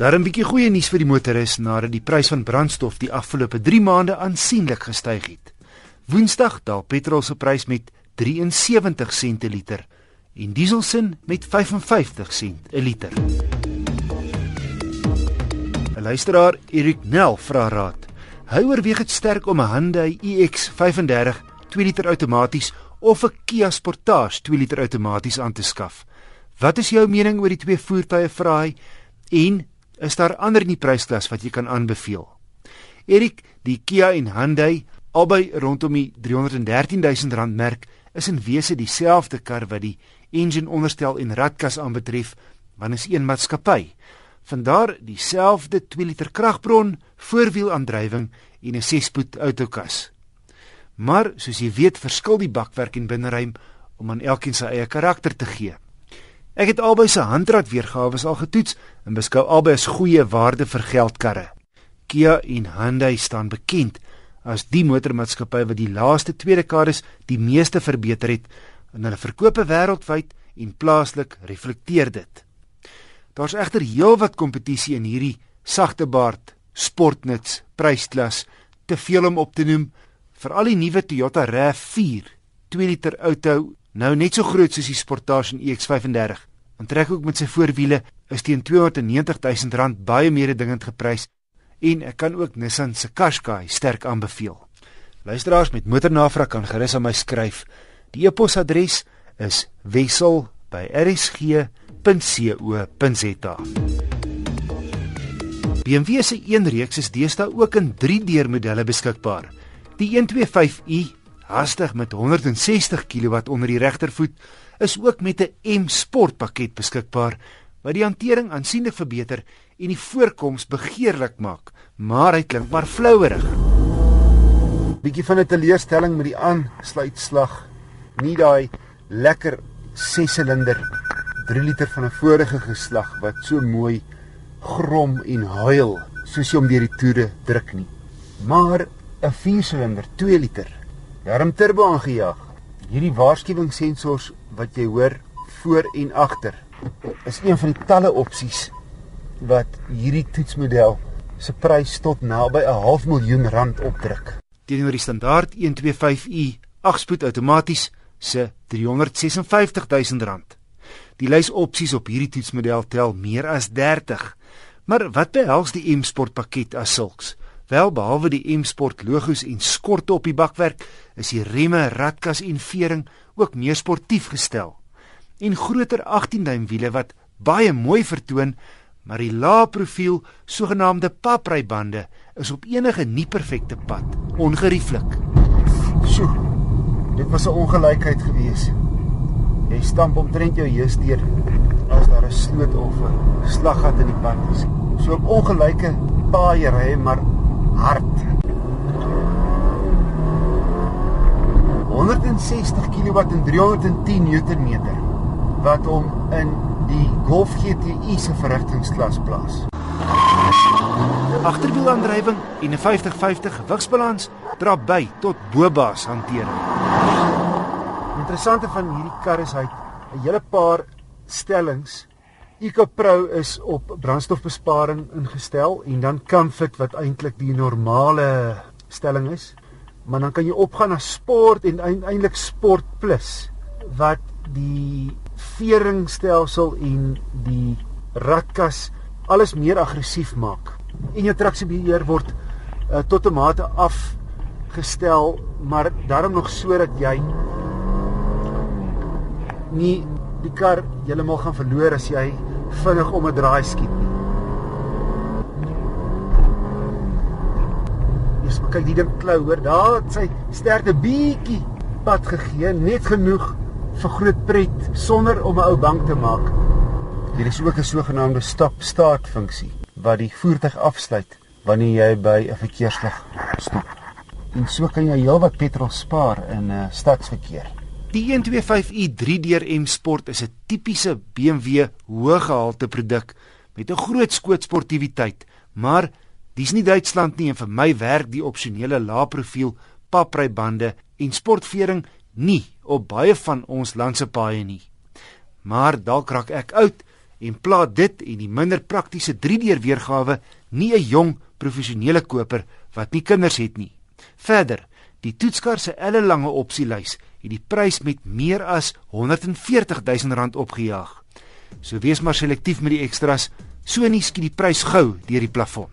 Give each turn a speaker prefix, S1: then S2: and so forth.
S1: Daar 'n bietjie goeie nuus vir die motoris nadat die prys van brandstof die afgelope 3 maande aansienlik gestyg het. Woensdag daal petrol se prys met 73 sente per liter en dieselsin met 55 sent 'n liter. 'n Luisteraar Erik Nel vra raad. Hy oorweeg dit sterk om 'n Hyundai iX35 2 liter outomaties of 'n Kia Sportage 2 liter outomaties aan te skaf. Wat is jou mening oor die twee voertuie vra hy en is daar ander in die prysklas wat jy kan aanbeveel? Erik, die Kia en Hyundai, albei rondom die 313 000 rand merk, is in wese dieselfde kar wat die engine onderstel en radkas aanbetref, want is een maatskappy. Vandaar dieselfde 2 liter kragbron, voorwielaandrywing en 'n 6-spoed outokas. Maar soos jy weet, verskil die bakwerk en binneruim om aan elkeen sy eie karakter te gee. Ek het albei se handrad weergawe al getoets en beskou albei as goeie waarde vir geldkarre. Kia en Hyundai staan bekend as die motormaatskappy wat die laaste twee dekades die meeste verbeter het in hulle verkope wêreldwyd en plaaslik reflekteer dit. Daar's egter heelwat kompetisie in hierdie sagte baard sportnuts prysklas te veel om op te noem vir al die nuwe Toyota RAV4 2 liter outo nou net so groot soos die Sportage en EX35 en trek ook met sy voorwiele is teen 290 000 rand baie meer dingend geprys en ek kan ook Nissan se Qashqai sterk aanbeveel. Luisteraars met motornavraag kan gerus aan my skryf. Die e-posadres is wissel@rsg.co.za. BMW se een reeks is deesdae ook in 3-deur modelle beskikbaar. Die 125i, hastig met 160 kW onder die regtervoet, is ook met 'n M Sport pakket beskikbaar wat die hantering aansienlik verbeter en die voorkoms begeerlik maak, maar hy klink maar flouerig.
S2: Bietjie van 'n teleurstelling met die aansluitslag. Nie daai lekker 6-silinder 3 liter van 'n vorige geslag wat so mooi grom en huil soos jy om deur die toere druk nie. Maar 'n 4-silinder 2 liter, darm turbo aangejaag. Hierdie waarskuwingssensors wat jy hoor voor en agter is een van die talle opsies wat hierdie toetsmodel se prys tot naby 'n half miljoen rand opdruk.
S1: Teenoor die standaard 125i 8-spoed outomaties se 356 000 rand. Die lys opsies op hierdie toetsmodel tel meer as 30. Maar wat behels die M-Sport pakket as sulks? Wel behalwe die M-Sport logos en skorte op die bakwerk, is die remme, radkas en vering ook meer sportief gestel. En groter 18-duim wiele wat baie mooi vertoon, maar die lae profiel sogenaamde paprybande is op enige nie perfekte pad ongerieflik.
S2: Sjoe. Dit was 'n ongelykheid geweest. Jy stamp omtrent jou heus deur as daar 'n sloot of 'n slaggat in die pad is. So op ongelyke paaie ry maar hard. 160 kW en 310 Nm wat hom in die Golf GTI se verrigtingsklas plaas.
S1: Agterwielaandrywing en 'n 50-50 gewigsbalans dra by tot bobas hantering.
S2: Interessante van hierdie kar is hy 'n hele paar stellings. EcoPro is op brandstofbesparing ingestel en dan Comfort wat eintlik die normale stelling is. Maar dan kan jy opgaan na Sport en eintlik Sport Plus wat die veringstelsel en die radkas alles meer aggressief maak. En jou traksiebeheer word uh, tot 'n mate afgestel, maar daarom nog sodat jy nie die kar heeltemal gaan verloor as jy vinnig om 'n draai skiet nie. Jy sê kyk die ding klou hoor, daar het sy sterkte bietjie pad gegee, net genoeg vir groot pret sonder om 'n ou bang te maak. Hier is ook 'n sogenaamde stop-start funksie wat die voertuig afsluit wanneer jy by 'n verkeerslig stop. En so kan jy heelwat petrol spaar in 'n uh, stadsverkeer.
S1: Die 125i 3-deur M Sport is 'n tipiese BMW hoëgehalte produk met 'n groot skoot sportiwiteit, maar dis nie Duitsland nie en vir my werk die opsionele lae-profiel paprybande en sportvering nie op baie van ons land se paaie nie. Maar dalk raak ek oud en plaat dit en die minder praktiese 3D weergawe nie 'n jong professionele koper wat nie kinders het nie. Verder, die toetskar se ellelange opsielys het die prys met meer as 140 000 rand opgejaag. So wees maar selektief met die ekstras, so nie skiet die prys gou deur die plafon.